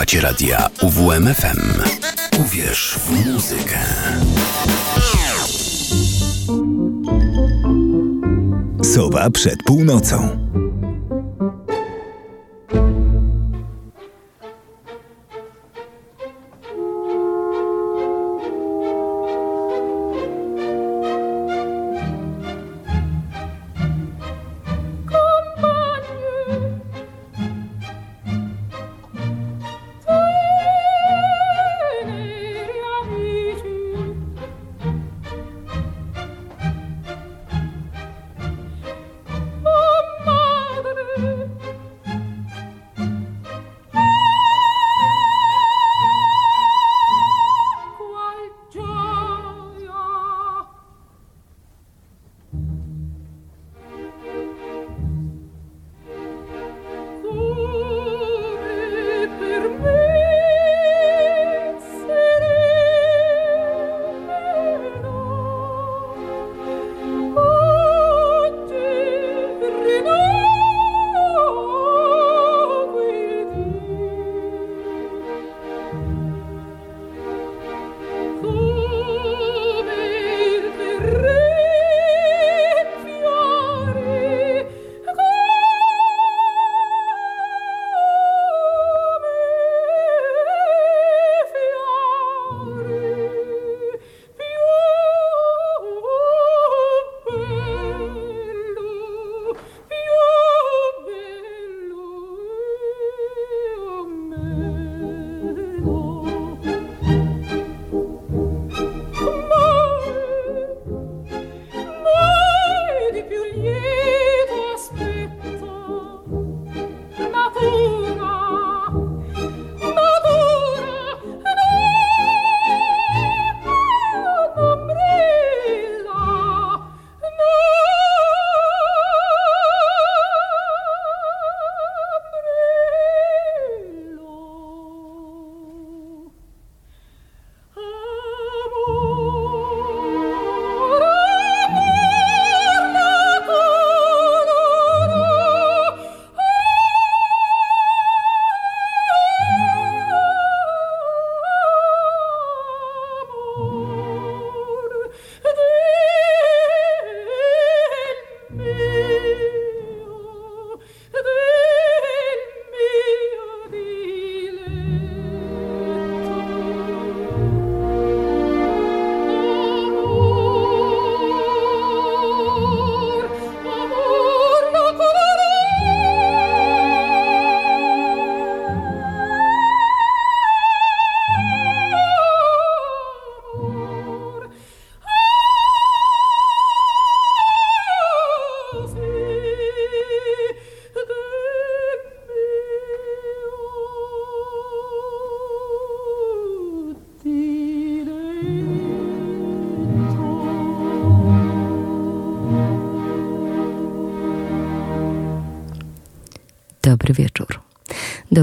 Słuchacie radia UWMFM. Uwierz w muzykę. Sowa przed północą.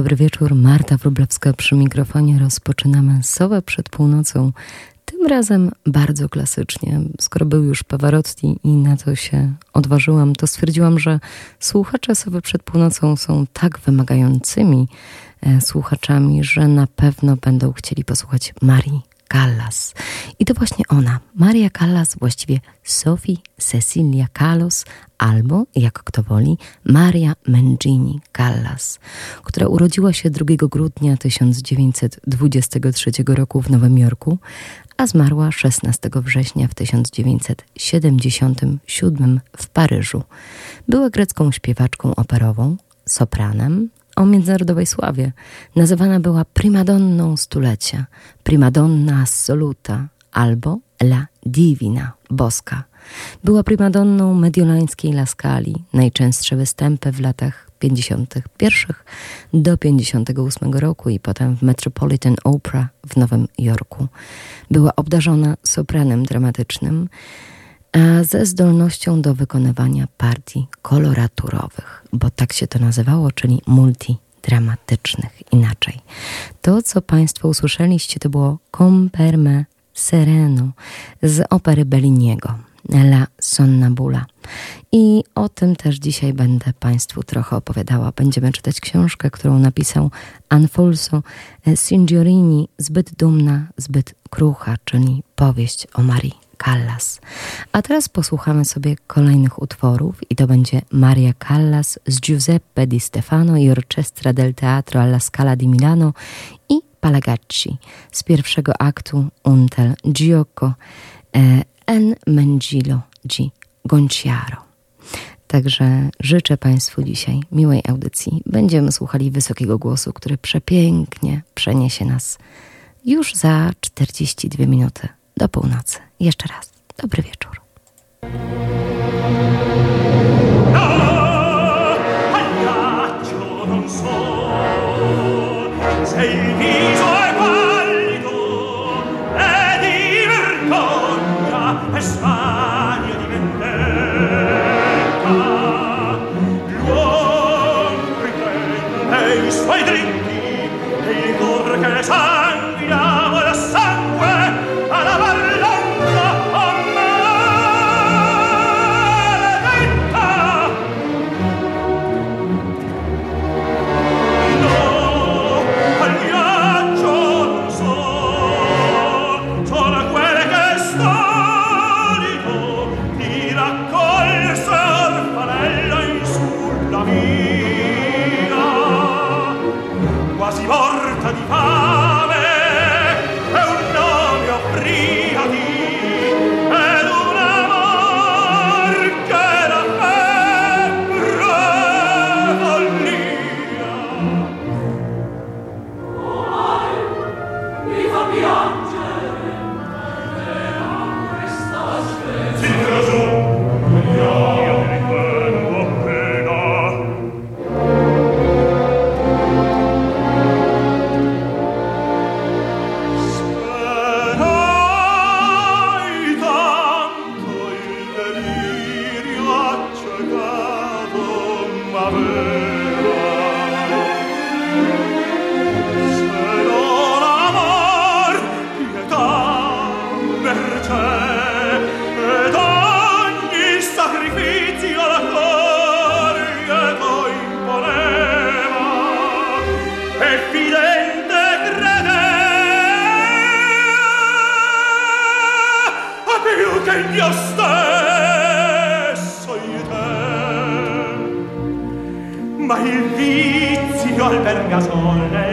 Dobry wieczór, Marta Wróblewska przy mikrofonie. Rozpoczynamy Sowę przed północą. Tym razem bardzo klasycznie. Skoro był już Pavarotti i na to się odważyłam, to stwierdziłam, że słuchacze Sowy przed północą są tak wymagającymi e, słuchaczami, że na pewno będą chcieli posłuchać Marii Callas. I to właśnie ona, Maria Callas, właściwie Sophie Cecilia Callas, albo, jak kto woli, Maria Mengini Callas, która urodziła się 2 grudnia 1923 roku w Nowym Jorku, a zmarła 16 września w 1977 w Paryżu. Była grecką śpiewaczką operową, sopranem, o międzynarodowej sławie. Nazywana była primadonną stulecia, primadonna assoluta albo la divina, boska. Była primadonną mediolańskiej Laskali, najczęstsze występy w latach 51 do 58 roku i potem w Metropolitan Opera w Nowym Jorku. Była obdarzona sopranem dramatycznym, ze zdolnością do wykonywania partii koloraturowych, bo tak się to nazywało, czyli multidramatycznych. Inaczej. To, co Państwo usłyszeliście, to było Comperme Sereno z opery Belliniego. La Sonnambula. I o tym też dzisiaj będę Państwu trochę opowiadała. Będziemy czytać książkę, którą napisał Anfulso Signorini, zbyt dumna, zbyt krucha, czyli powieść o Marii Callas. A teraz posłuchamy sobie kolejnych utworów i to będzie Maria Callas z Giuseppe Di Stefano i Orchestra del Teatro alla Scala di Milano i Palagacci z pierwszego aktu Untel Gioco e, en Mengilo di Gonciaro. Także życzę Państwu dzisiaj miłej audycji. Będziemy słuchali wysokiego głosu, który przepięknie przeniesie nas już za 42 minuty do północy. Jeszcze raz, dobry wieczór. Amen. 설배는 가설레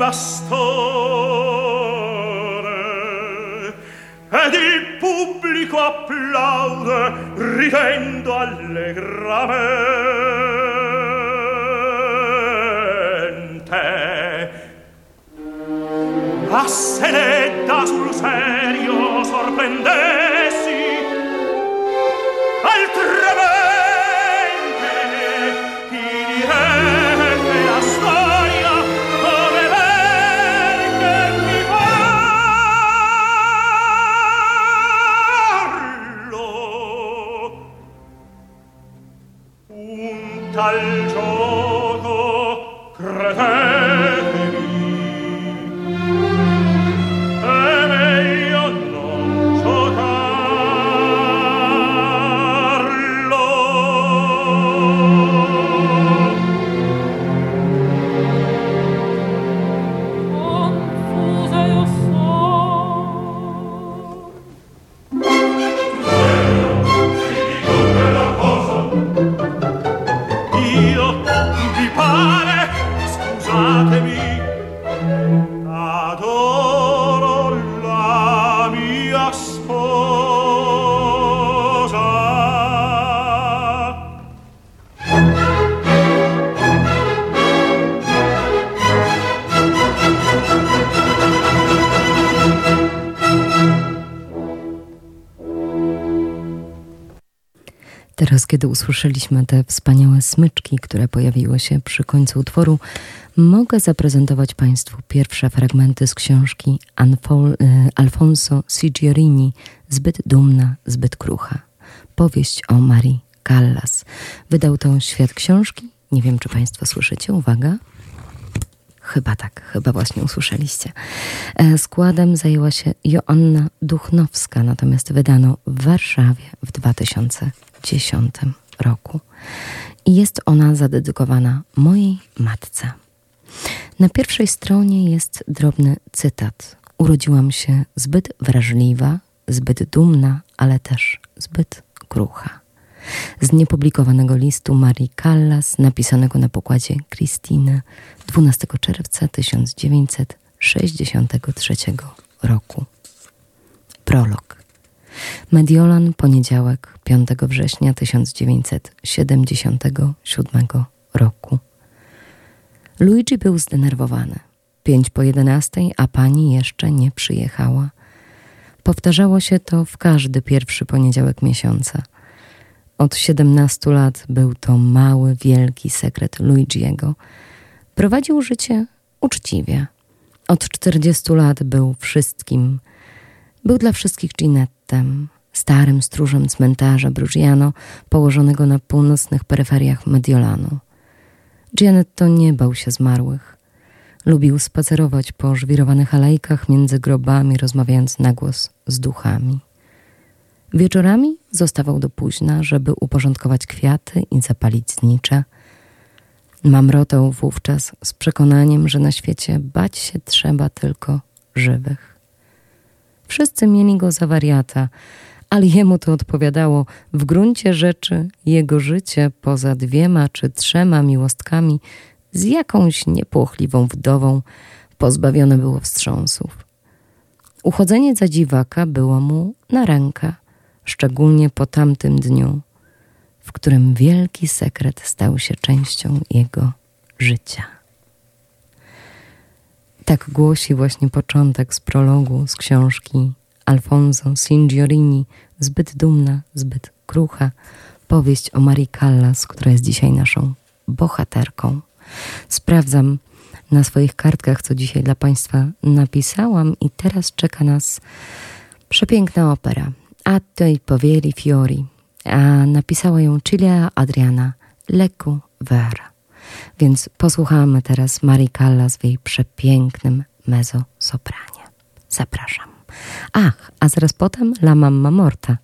colpi di kiedy usłyszeliśmy te wspaniałe smyczki, które pojawiły się przy końcu utworu, mogę zaprezentować Państwu pierwsze fragmenty z książki Anfol, e, Alfonso Sigiorini Zbyt dumna, zbyt krucha. Powieść o Marii Callas. Wydał to świat książki. Nie wiem, czy Państwo słyszycie. Uwaga. Chyba tak, chyba właśnie usłyszeliście. E, Składem zajęła się Joanna Duchnowska, natomiast wydano w Warszawie w 2010 roku. I jest ona zadedykowana mojej matce. Na pierwszej stronie jest drobny cytat. Urodziłam się zbyt wrażliwa, zbyt dumna, ale też zbyt krucha. Z niepublikowanego listu Marii Callas, napisanego na pokładzie Christine 12 czerwca 1963 roku. Prolog. Mediolan, poniedziałek, 5 września 1977 roku. Luigi był zdenerwowany. Pięć po jedenastej, a pani jeszcze nie przyjechała. Powtarzało się to w każdy pierwszy poniedziałek miesiąca. Od 17 lat był to mały, wielki sekret Luigiego. Prowadził życie uczciwie. Od 40 lat był wszystkim. Był dla wszystkich Ginettem, starym stróżem cmentarza Brugiano, położonego na północnych peryferiach Mediolanu. Gianetto nie bał się zmarłych. Lubił spacerować po żwirowanych alejkach między grobami, rozmawiając na głos z duchami. Wieczorami zostawał do późna, żeby uporządkować kwiaty i zapalić znicze. Mamrotał wówczas z przekonaniem, że na świecie bać się trzeba tylko żywych. Wszyscy mieli go za wariata, ale jemu to odpowiadało. W gruncie rzeczy jego życie poza dwiema czy trzema miłostkami z jakąś niepłochliwą wdową pozbawione było wstrząsów. Uchodzenie za dziwaka było mu na rękę, szczególnie po tamtym dniu, w którym wielki sekret stał się częścią jego życia. Tak głosi właśnie początek z prologu z książki Alfonso Signorini Zbyt dumna, zbyt krucha, powieść o Marii Callas, która jest dzisiaj naszą bohaterką. Sprawdzam na swoich kartkach, co dzisiaj dla Państwa napisałam, i teraz czeka nas przepiękna opera Atto i Povieri Fiori, a napisała ją Cilia Adriana Leku Vera. Więc posłuchamy teraz Marii Callas w jej przepięknym mezzo-sopranie. Zapraszam. Ach, a zaraz potem La Mamma Morta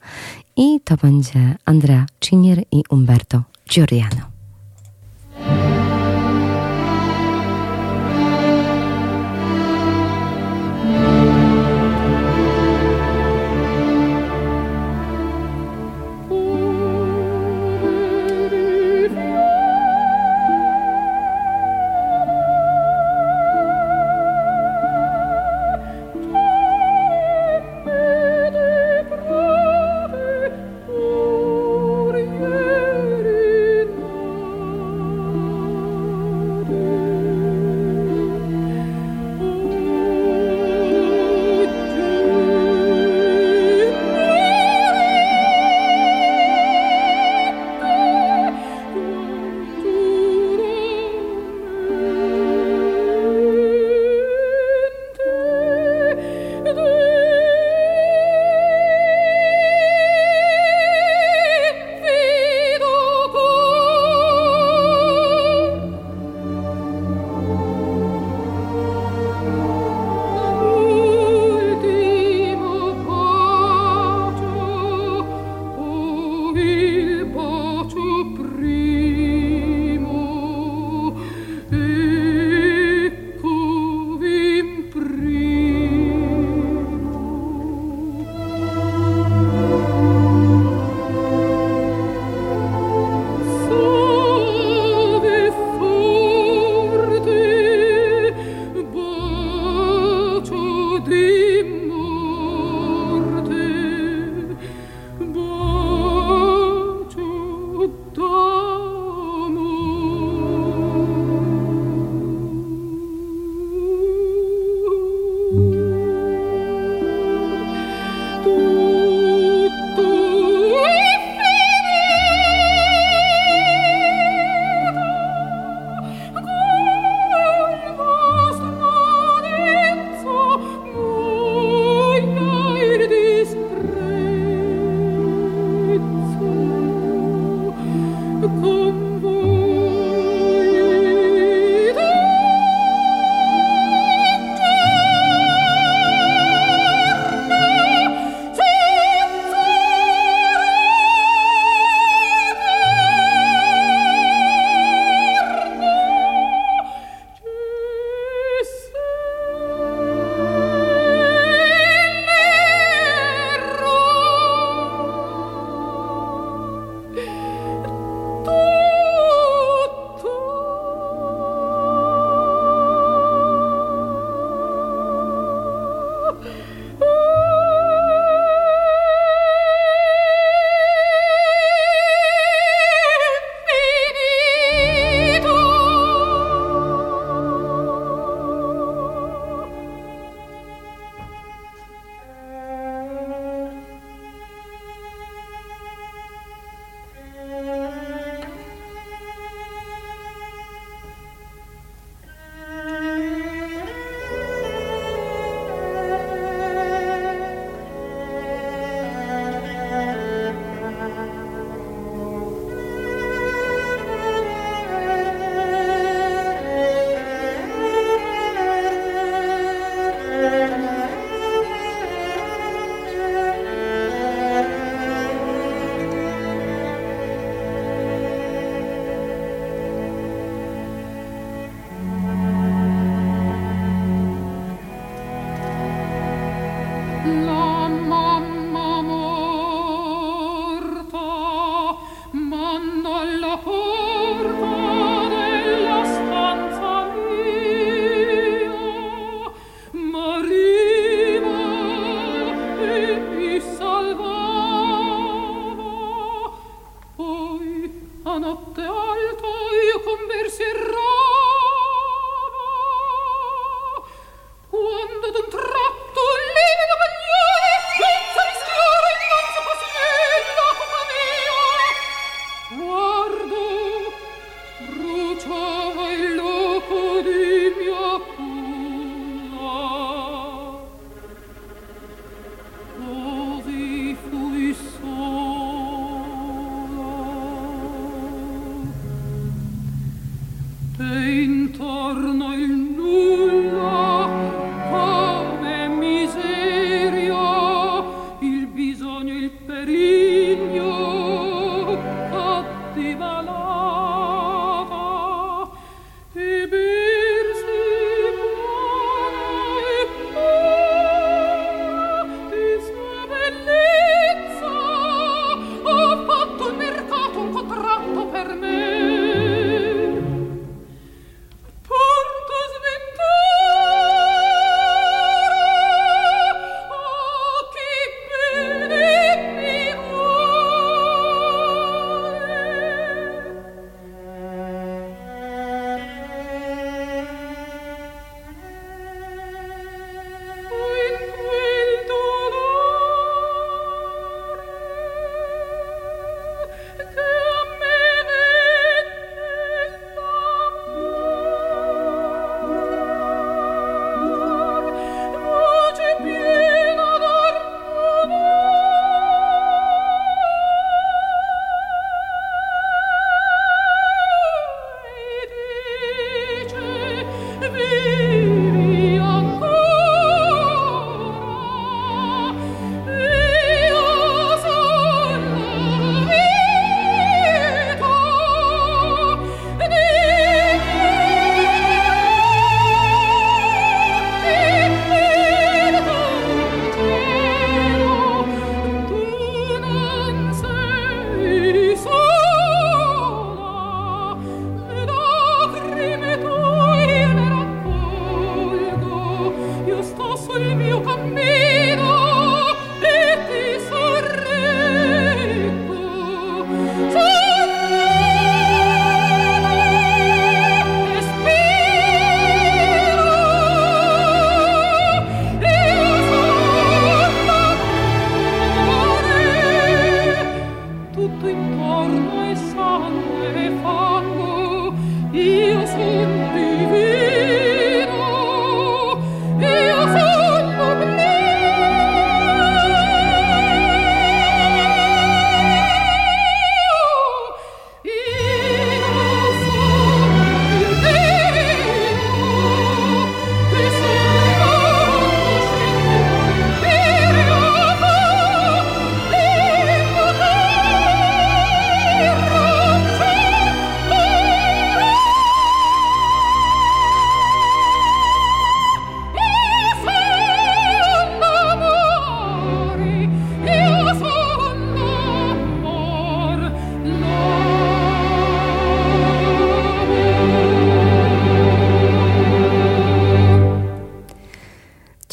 i to będzie Andrea Cinier i Umberto Giordano.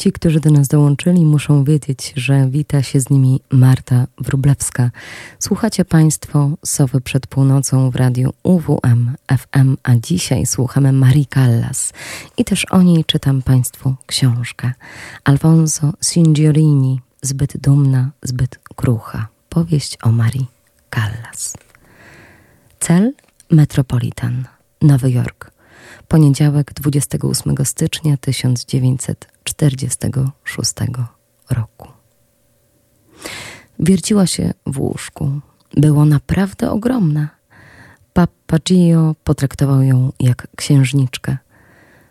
Ci, którzy do nas dołączyli, muszą wiedzieć, że wita się z nimi Marta Wrublewska. Słuchacie Państwo Sowy przed północą w radiu UWM FM, a dzisiaj słuchamy Marii Callas. I też o niej czytam Państwu książkę. Alfonso Signorini, zbyt dumna, zbyt krucha. Powieść o Marii Callas. Cel Metropolitan, Nowy Jork. Poniedziałek 28 stycznia 1946 roku. Wierciła się w łóżku. Było naprawdę ogromne. Papagio potraktował ją jak księżniczkę.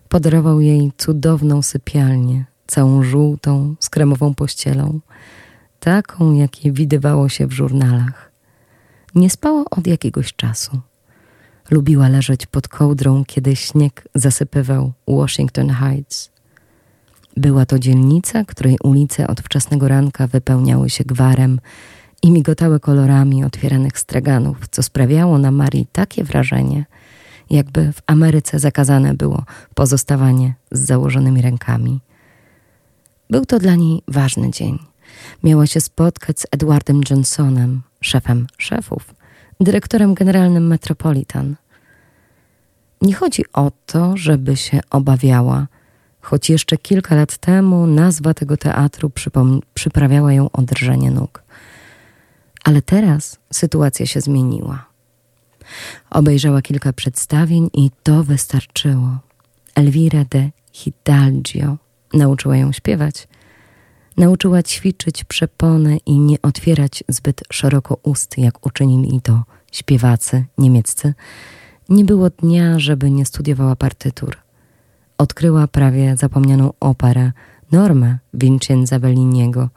Podarował jej cudowną sypialnię, całą żółtą, z kremową pościelą, taką, jakiej widywało się w żurnalach. Nie spała od jakiegoś czasu. Lubiła leżeć pod kołdrą, kiedy śnieg zasypywał Washington Heights. Była to dzielnica, której ulice od wczesnego ranka wypełniały się gwarem i migotały kolorami otwieranych straganów, co sprawiało na Marii takie wrażenie, jakby w Ameryce zakazane było pozostawanie z założonymi rękami. Był to dla niej ważny dzień. Miała się spotkać z Edwardem Johnsonem, szefem szefów, dyrektorem generalnym Metropolitan. Nie chodzi o to, żeby się obawiała, choć jeszcze kilka lat temu nazwa tego teatru przyprawiała ją o drżenie nóg. Ale teraz sytuacja się zmieniła. Obejrzała kilka przedstawień i to wystarczyło. Elvira de Hidalgo nauczyła ją śpiewać. Nauczyła ćwiczyć przepony i nie otwierać zbyt szeroko ust, jak uczynili to śpiewacy niemieccy. Nie było dnia, żeby nie studiowała partytur. Odkryła prawie zapomnianą operę Normę Vincenza Belliniego.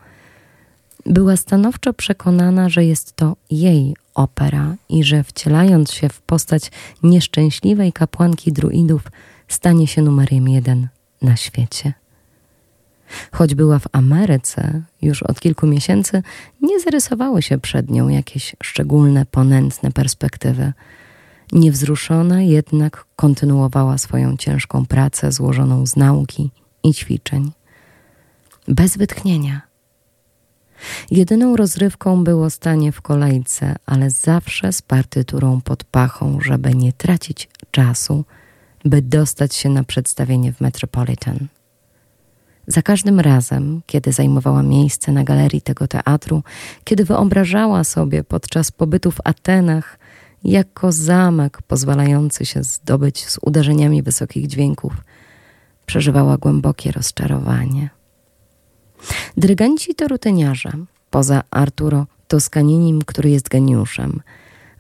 Była stanowczo przekonana, że jest to jej opera i że wcielając się w postać nieszczęśliwej kapłanki druidów, stanie się numerem jeden na świecie. Choć była w Ameryce już od kilku miesięcy, nie zarysowały się przed nią jakieś szczególne, ponętne perspektywy. Niewzruszona jednak kontynuowała swoją ciężką pracę złożoną z nauki i ćwiczeń. Bez wytchnienia. Jedyną rozrywką było stanie w kolejce, ale zawsze z partyturą pod pachą, żeby nie tracić czasu, by dostać się na przedstawienie w Metropolitan. Za każdym razem, kiedy zajmowała miejsce na galerii tego teatru, kiedy wyobrażała sobie podczas pobytu w Atenach jako zamek pozwalający się zdobyć z uderzeniami wysokich dźwięków, przeżywała głębokie rozczarowanie. Dyrygenci to rutyniarze, poza Arturo Toskaninim, który jest geniuszem.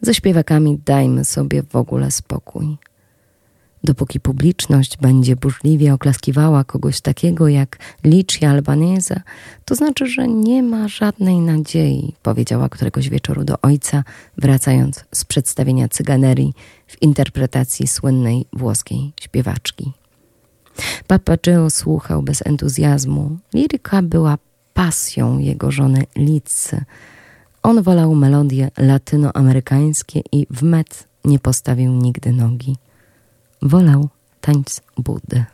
Ze śpiewakami dajmy sobie w ogóle spokój. Dopóki publiczność będzie burzliwie oklaskiwała kogoś takiego jak Licia Albanese, to znaczy, że nie ma żadnej nadziei, powiedziała któregoś wieczoru do ojca, wracając z przedstawienia cyganerii w interpretacji słynnej włoskiej śpiewaczki. Papageo słuchał bez entuzjazmu. Liryka była pasją jego żony Licy. On wolał melodie latynoamerykańskie i w met nie postawił nigdy nogi wolał tańc Buddy.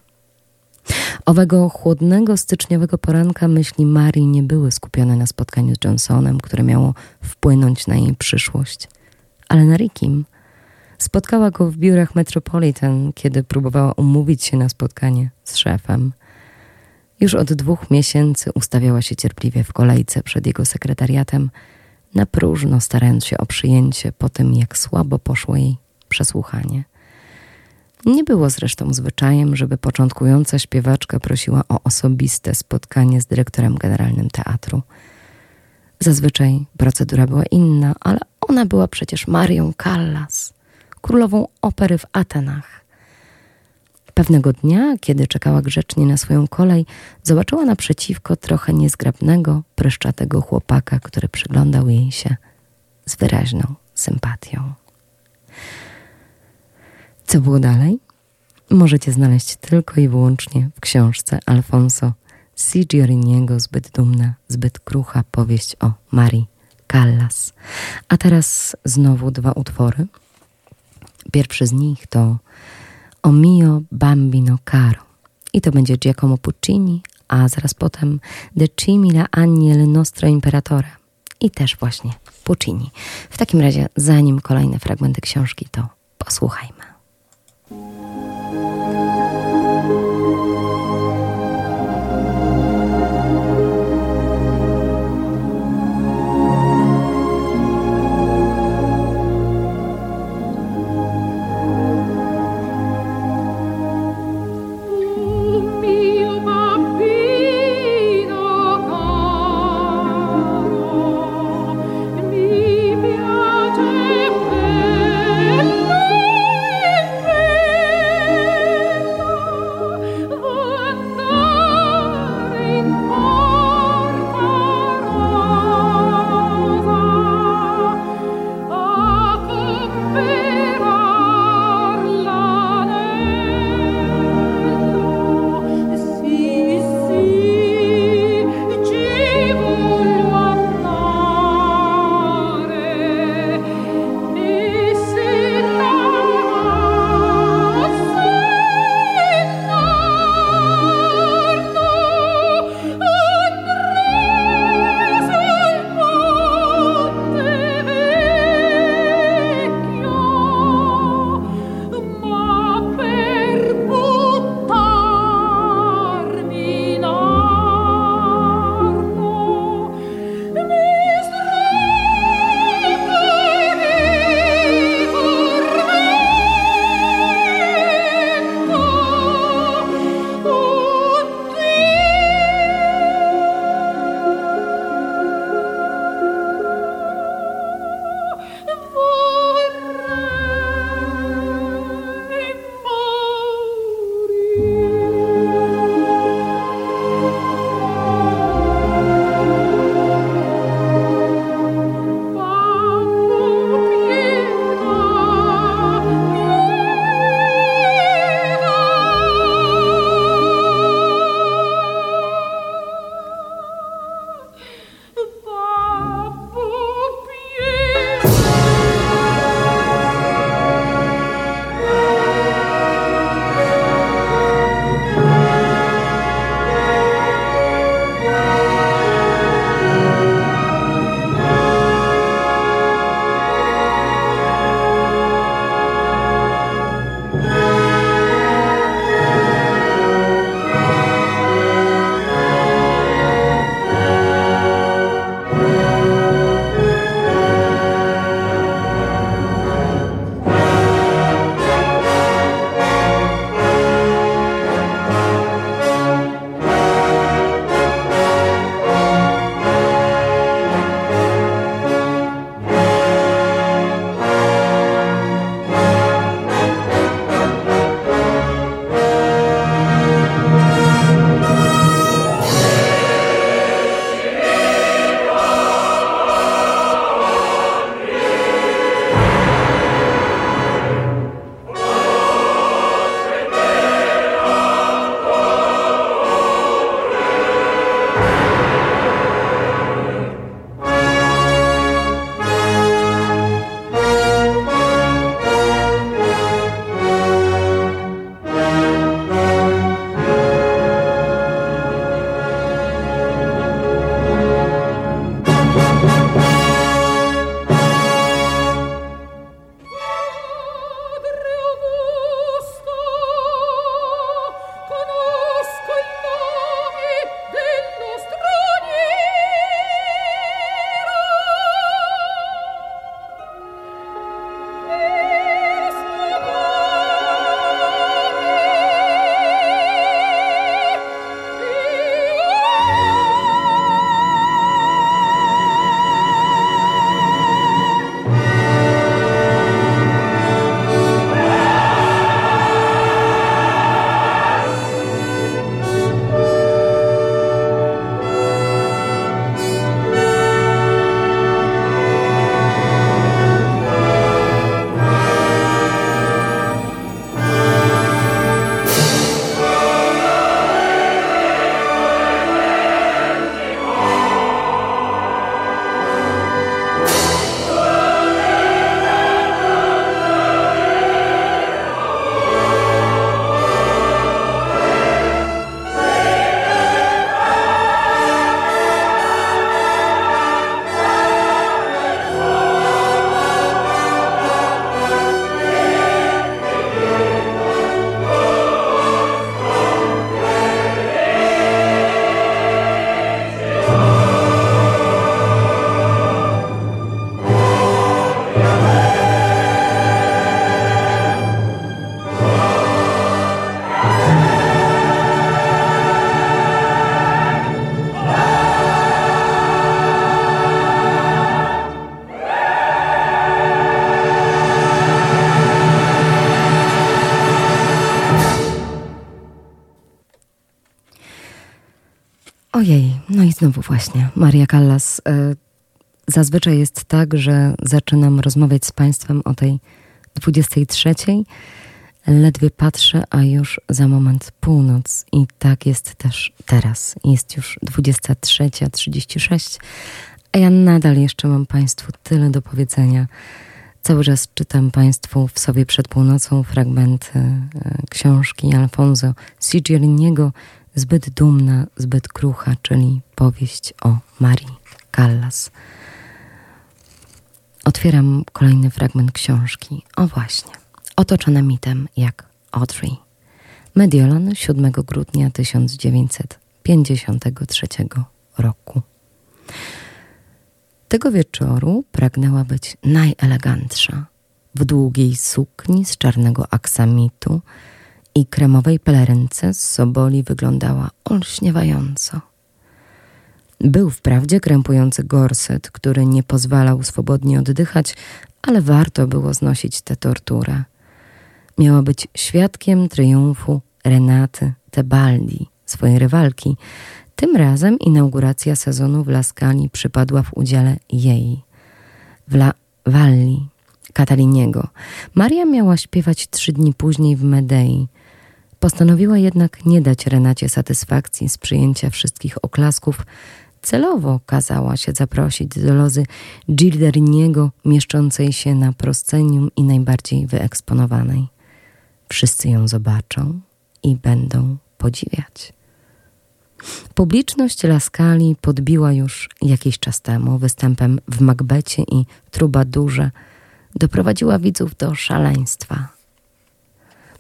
Owego chłodnego styczniowego poranka myśli Marii nie były skupione na spotkaniu z Johnsonem, które miało wpłynąć na jej przyszłość, ale na Rickim. Spotkała go w biurach Metropolitan, kiedy próbowała umówić się na spotkanie z szefem. Już od dwóch miesięcy ustawiała się cierpliwie w kolejce przed jego sekretariatem, na próżno starając się o przyjęcie po tym, jak słabo poszło jej przesłuchanie. Nie było zresztą zwyczajem, żeby początkująca śpiewaczka prosiła o osobiste spotkanie z dyrektorem generalnym teatru. Zazwyczaj procedura była inna, ale ona była przecież Marią Callas, królową opery w Atenach. Pewnego dnia, kiedy czekała grzecznie na swoją kolej, zobaczyła naprzeciwko trochę niezgrabnego, pryszczatego chłopaka, który przyglądał jej się z wyraźną sympatią. Co było dalej? Możecie znaleźć tylko i wyłącznie w książce Alfonso Signoriniego Zbyt dumna, zbyt krucha powieść o Marii Callas. A teraz znowu dwa utwory. Pierwszy z nich to O mio bambino caro i to będzie Giacomo Puccini, a zaraz potem De Cimila Agnel Nostro Imperatore i też właśnie Puccini. W takim razie, zanim kolejne fragmenty książki, to posłuchajmy. Właśnie, Maria Callas. E, zazwyczaj jest tak, że zaczynam rozmawiać z Państwem o tej 23. Ledwie patrzę, a już za moment północ. I tak jest też teraz. Jest już 23.36, a ja nadal jeszcze mam Państwu tyle do powiedzenia. Cały czas czytam Państwu w sobie przed północą fragmenty e, książki Alfonso Sigieriniego Zbyt dumna, zbyt krucha, czyli powieść o Marii Callas. Otwieram kolejny fragment książki. O właśnie, otoczona mitem jak Audrey. Mediolan 7 grudnia 1953 roku. Tego wieczoru pragnęła być najelegantsza. W długiej sukni z czarnego aksamitu i kremowej pelerynce z soboli wyglądała olśniewająco. Był wprawdzie krępujący gorset, który nie pozwalał swobodnie oddychać, ale warto było znosić tę torturę. Miała być świadkiem triumfu Renaty Tebaldi, swojej rywalki, tym razem inauguracja sezonu w Laskali przypadła w udziale jej. W La Valli, Kataliniego. Maria miała śpiewać trzy dni później w Medei. Postanowiła jednak nie dać Renacie satysfakcji z przyjęcia wszystkich oklasków. Celowo kazała się zaprosić do lozy Gilderiniego, mieszczącej się na proscenium i najbardziej wyeksponowanej. Wszyscy ją zobaczą i będą podziwiać. Publiczność Laskali podbiła już jakiś czas temu występem w Macbecie i Trubadurze doprowadziła widzów do szaleństwa.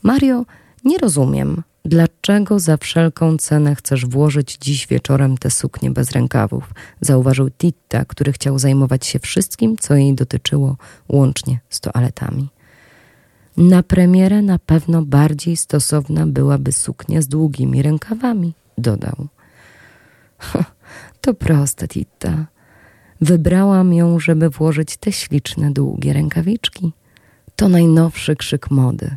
Mario, nie rozumiem, dlaczego za wszelką cenę chcesz włożyć dziś wieczorem te suknie bez rękawów, zauważył Titta, który chciał zajmować się wszystkim, co jej dotyczyło, łącznie z toaletami. Na premierę na pewno bardziej stosowna byłaby suknia z długimi rękawami, dodał. To proste, Titta. Wybrałam ją, żeby włożyć te śliczne, długie rękawiczki. To najnowszy krzyk mody.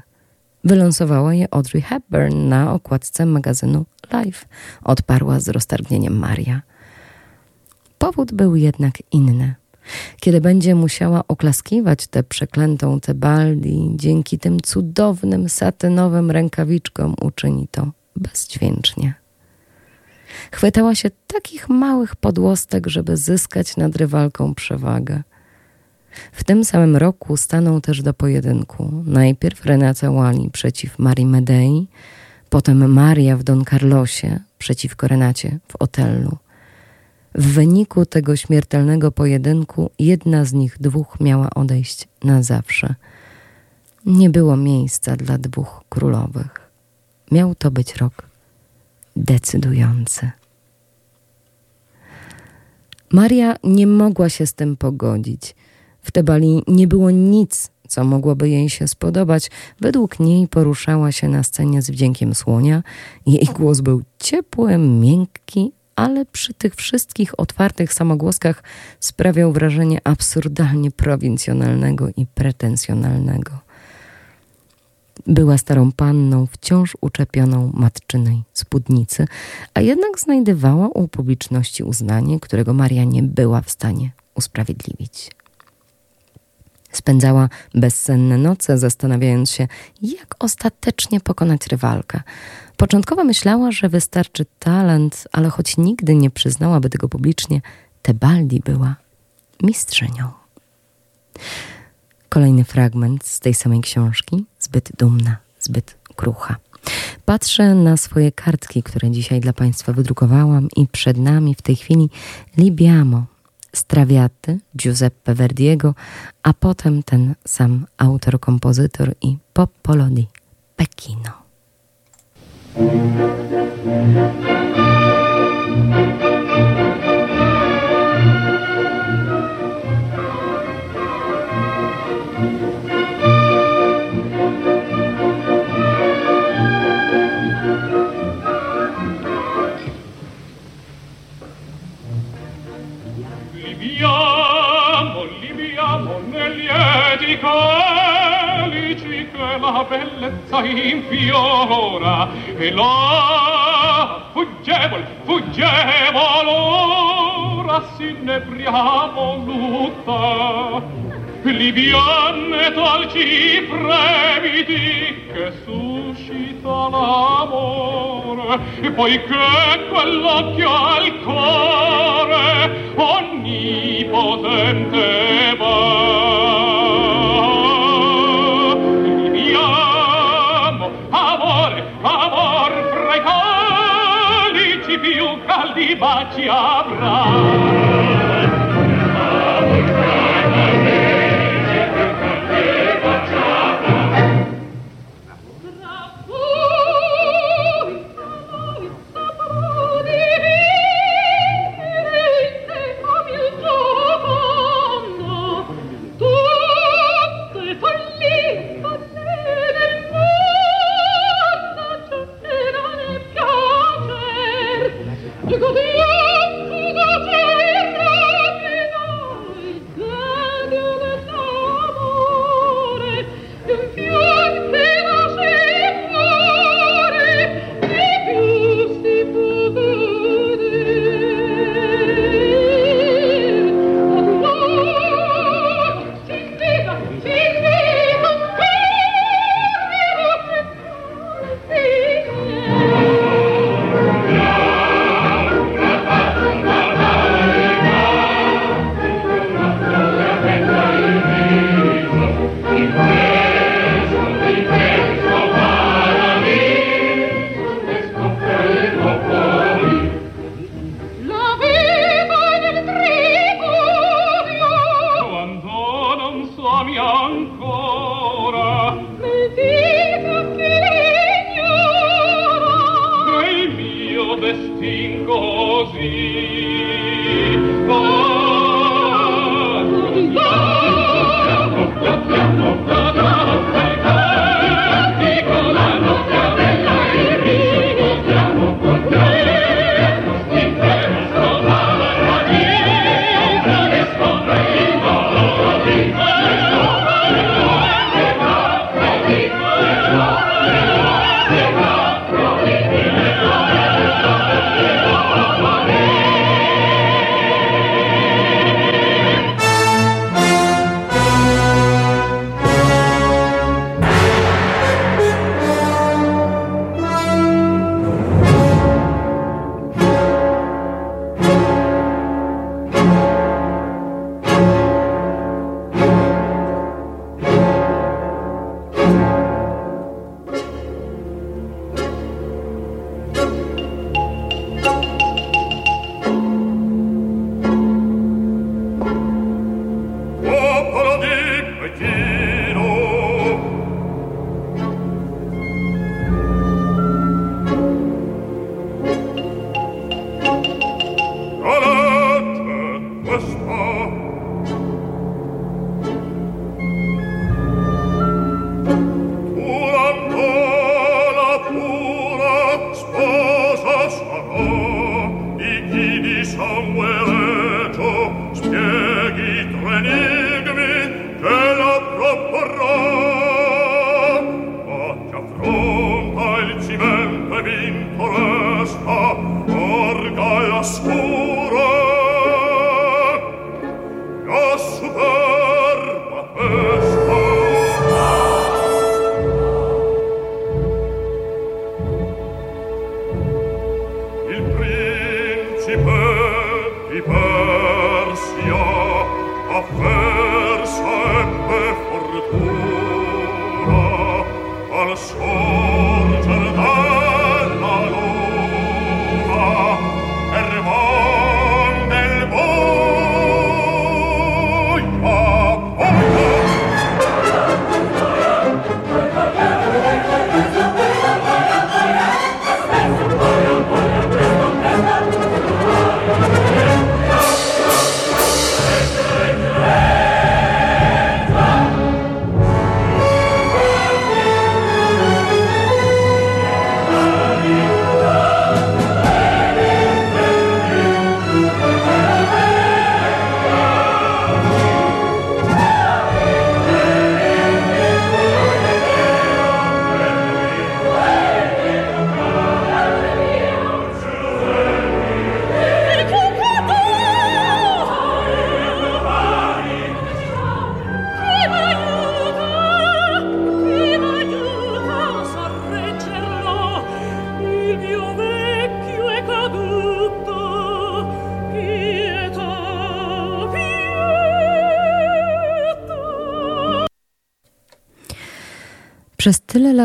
Wyląsowała je Audrey Hepburn na okładce magazynu Life, odparła z roztargnieniem Maria. Powód był jednak inny. Kiedy będzie musiała oklaskiwać tę przeklętą Tebaldi, dzięki tym cudownym satynowym rękawiczkom uczyni to bezdźwięcznie. Chwytała się takich małych podłostek, żeby zyskać nad rywalką przewagę. W tym samym roku staną też do pojedynku. Najpierw Renata Wali przeciw Marii Medei, potem Maria w Don Carlosie przeciwko Renacie w Otellu. W wyniku tego śmiertelnego pojedynku jedna z nich dwóch miała odejść na zawsze. Nie było miejsca dla dwóch królowych. Miał to być rok decydujący. Maria nie mogła się z tym pogodzić. W Tebali nie było nic, co mogłoby jej się spodobać. Według niej poruszała się na scenie z wdziękiem słonia. Jej głos był ciepły, miękki, ale przy tych wszystkich otwartych samogłoskach sprawiał wrażenie absurdalnie prowincjonalnego i pretensjonalnego. Była starą panną, wciąż uczepioną matczynej spódnicy, a jednak znajdowała u publiczności uznanie, którego Maria nie była w stanie usprawiedliwić. Spędzała bezsenne noce, zastanawiając się, jak ostatecznie pokonać rywalkę. Początkowo myślała, że wystarczy talent, ale choć nigdy nie przyznałaby tego publicznie, Tebaldi była mistrzynią. Kolejny fragment z tej samej książki, zbyt dumna, zbyt krucha. Patrzę na swoje kartki, które dzisiaj dla Państwa wydrukowałam i przed nami w tej chwili Libiamo, Strawiaty, Giuseppe Verdiego, a potem ten sam autor, kompozytor i Poppolo di Pechino. poiché quell'occhio al cuore onnipotente va. Mi amo, amore, amor fra i calici più caldi baci avrà.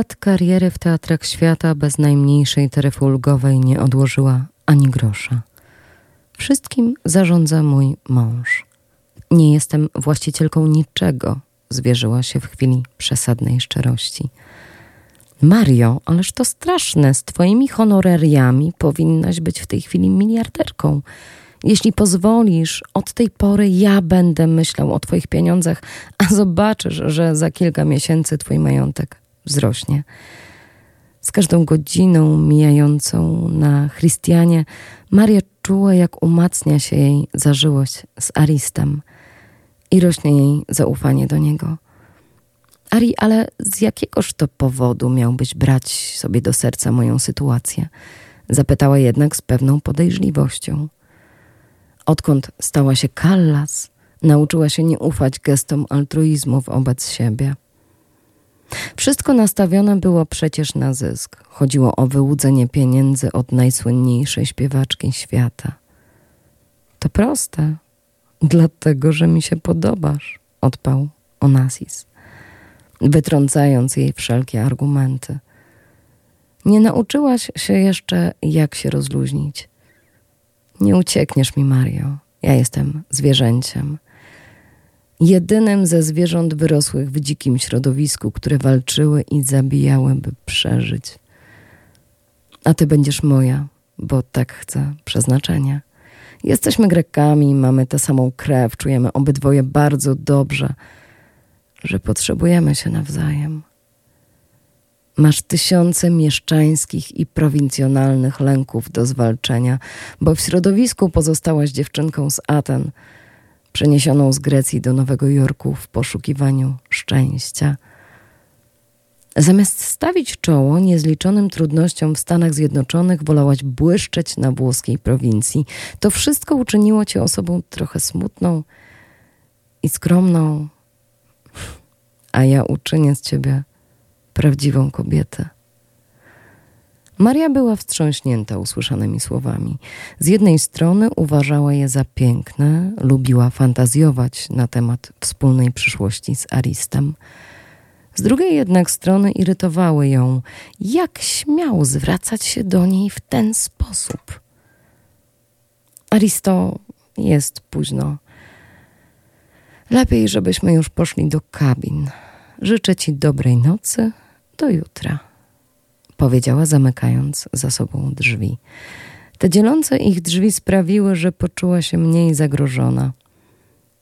Lat kariery w teatrach świata bez najmniejszej taryfy ulgowej nie odłożyła ani grosza. Wszystkim zarządza mój mąż. Nie jestem właścicielką niczego, zwierzyła się w chwili przesadnej szczerości. Mario, ależ to straszne, z twoimi honorariami powinnaś być w tej chwili miliarderką. Jeśli pozwolisz, od tej pory ja będę myślał o Twoich pieniądzach, a zobaczysz, że za kilka miesięcy Twój majątek wzrośnie. Z każdą godziną mijającą na Chrystianie, Maria czuła, jak umacnia się jej zażyłość z Aristem i rośnie jej zaufanie do niego. Ari, ale z jakiegoż to powodu miałbyś brać sobie do serca moją sytuację? Zapytała jednak z pewną podejrzliwością. Odkąd stała się Kallas, nauczyła się nie ufać gestom altruizmu wobec siebie. Wszystko nastawione było przecież na zysk. Chodziło o wyłudzenie pieniędzy od najsłynniejszej śpiewaczki świata. To proste, dlatego że mi się podobasz, odpał Onassis, wytrącając jej wszelkie argumenty. Nie nauczyłaś się jeszcze, jak się rozluźnić. Nie uciekniesz mi, Mario. Ja jestem zwierzęciem. Jedynym ze zwierząt wyrosłych w dzikim środowisku, które walczyły i zabijały, by przeżyć. A ty będziesz moja, bo tak chcę przeznaczenie. Jesteśmy Grekami, mamy tę samą krew, czujemy obydwoje bardzo dobrze, że potrzebujemy się nawzajem. Masz tysiące mieszczańskich i prowincjonalnych lęków do zwalczenia, bo w środowisku pozostałaś dziewczynką z Aten, przeniesioną z Grecji do Nowego Jorku w poszukiwaniu szczęścia. Zamiast stawić czoło niezliczonym trudnościom w Stanach Zjednoczonych, wolałaś błyszczeć na włoskiej prowincji. To wszystko uczyniło cię osobą trochę smutną i skromną, a ja uczynię z ciebie prawdziwą kobietę. Maria była wstrząśnięta usłyszanymi słowami. Z jednej strony uważała je za piękne, lubiła fantazjować na temat wspólnej przyszłości z Aristem. Z drugiej jednak strony irytowały ją, jak śmiał zwracać się do niej w ten sposób. Aristo, jest późno. Lepiej, żebyśmy już poszli do kabin. Życzę ci dobrej nocy do jutra, powiedziała, zamykając za sobą drzwi. Te dzielące ich drzwi sprawiły, że poczuła się mniej zagrożona.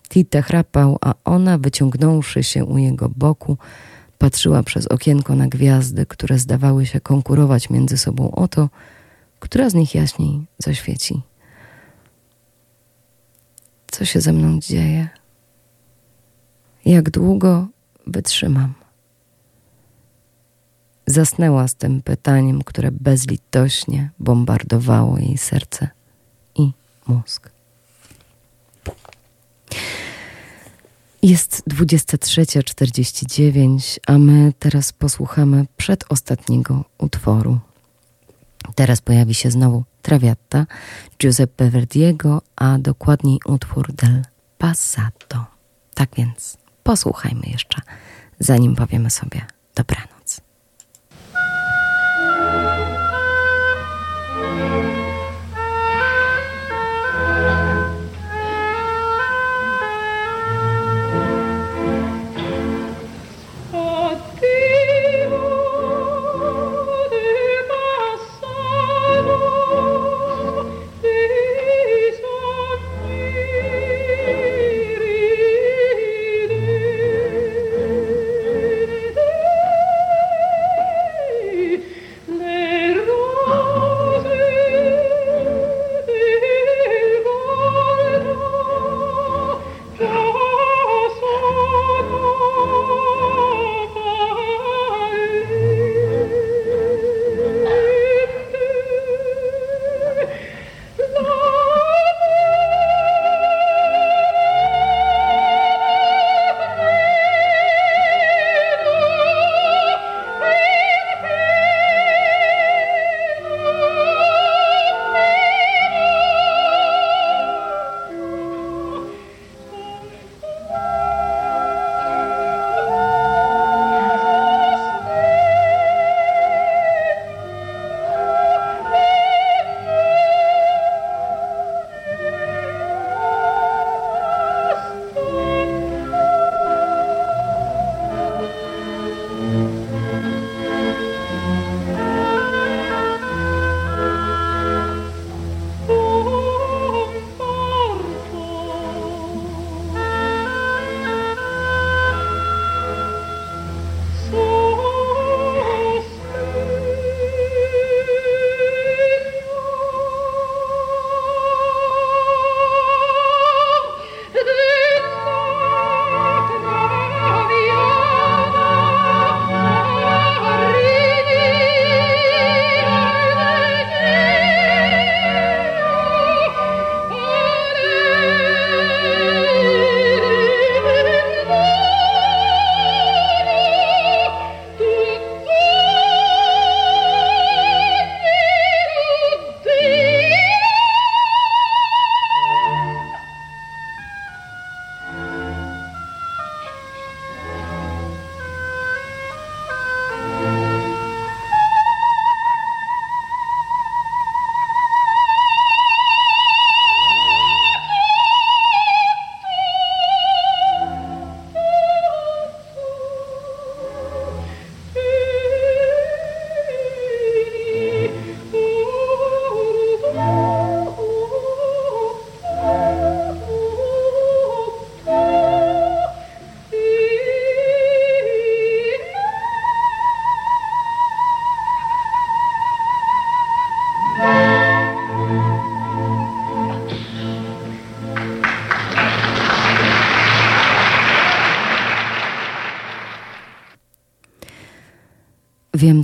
Tite chrapał, a ona, wyciągnąwszy się u jego boku, patrzyła przez okienko na gwiazdy, które zdawały się konkurować między sobą o to, która z nich jaśniej zaświeci. Co się ze mną dzieje? Jak długo wytrzymam? Zasnęła z tym pytaniem, które bezlitośnie bombardowało jej serce i mózg. Jest 23.49, a my teraz posłuchamy przedostatniego utworu. Teraz pojawi się znowu Traviata Giuseppe Verdiego, a dokładniej utwór del Passato. Tak więc posłuchajmy jeszcze, zanim powiemy sobie dobranoc.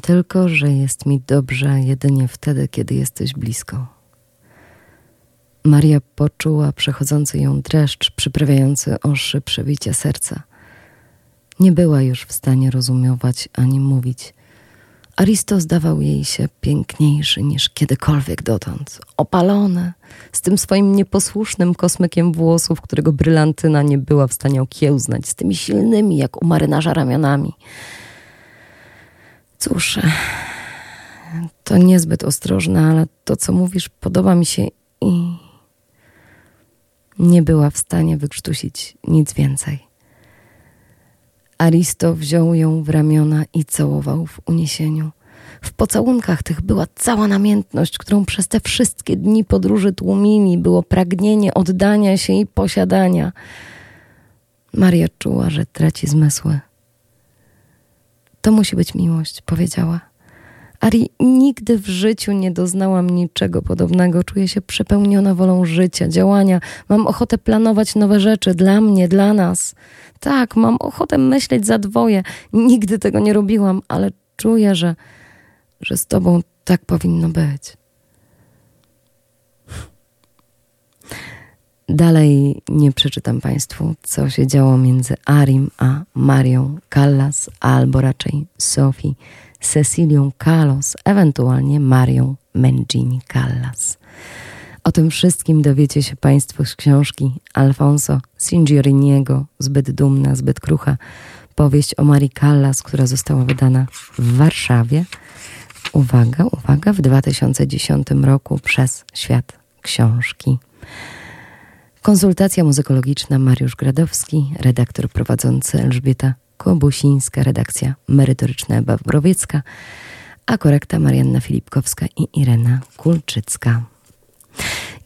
Tylko, że jest mi dobrze jedynie wtedy, kiedy jesteś blisko. Maria poczuła przechodzący ją dreszcz, przyprawiający oszy przebicia serca. Nie była już w stanie rozumiować ani mówić. Aristo zdawał jej się piękniejszy niż kiedykolwiek dotąd. Opalony, z tym swoim nieposłusznym kosmykiem włosów, którego brylantyna nie była w stanie okiełznać, z tymi silnymi jak u marynarza ramionami. Cóż, to niezbyt ostrożne, ale to, co mówisz, podoba mi się i nie była w stanie wykrztusić nic więcej. Aristo wziął ją w ramiona i całował w uniesieniu. W pocałunkach tych była cała namiętność, którą przez te wszystkie dni podróży tłumili. Było pragnienie oddania się i posiadania. Maria czuła, że traci zmysły. To musi być miłość, powiedziała. Ari, nigdy w życiu nie doznałam niczego podobnego. Czuję się przepełniona wolą życia, działania. Mam ochotę planować nowe rzeczy dla mnie, dla nas. Tak, mam ochotę myśleć za dwoje. Nigdy tego nie robiłam, ale czuję, że, że z tobą tak powinno być. Dalej nie przeczytam Państwu, co się działo między Arim a Marią Callas, albo raczej Sophie Cecilią Kalos, ewentualnie Marią Mengini Callas. O tym wszystkim dowiecie się Państwo z książki Alfonso Signoriniego, zbyt dumna, zbyt krucha, powieść o Marii Callas, która została wydana w Warszawie. Uwaga, uwaga, w 2010 roku przez Świat Książki. Konsultacja muzykologiczna Mariusz Gradowski, redaktor prowadzący Elżbieta Kobusińska, redakcja merytoryczna Ewa Wrowiecka, a korekta Marianna Filipkowska i Irena Kulczycka.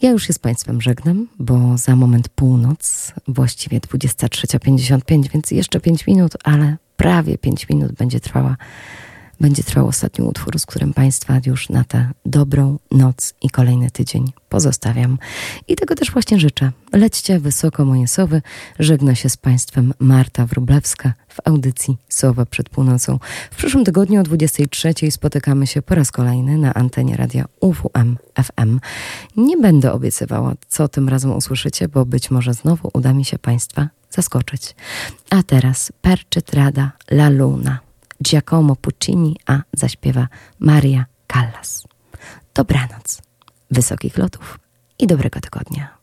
Ja już się z Państwem żegnam, bo za moment północ, właściwie 23.55, więc jeszcze 5 minut, ale prawie 5 minut będzie trwała będzie trwał ostatni utwór, z którym Państwa już na tę dobrą noc i kolejny tydzień pozostawiam. I tego też właśnie życzę. Lećcie wysoko moje sowy. Żegna się z Państwem Marta Wrublewska w audycji Sowa przed północą. W przyszłym tygodniu o 23 spotykamy się po raz kolejny na antenie radia UWM FM. Nie będę obiecywała, co tym razem usłyszycie, bo być może znowu uda mi się Państwa zaskoczyć. A teraz Perczytrada La Luna. Giacomo Puccini, a zaśpiewa Maria Callas. Dobranoc, wysokich lotów i dobrego tygodnia.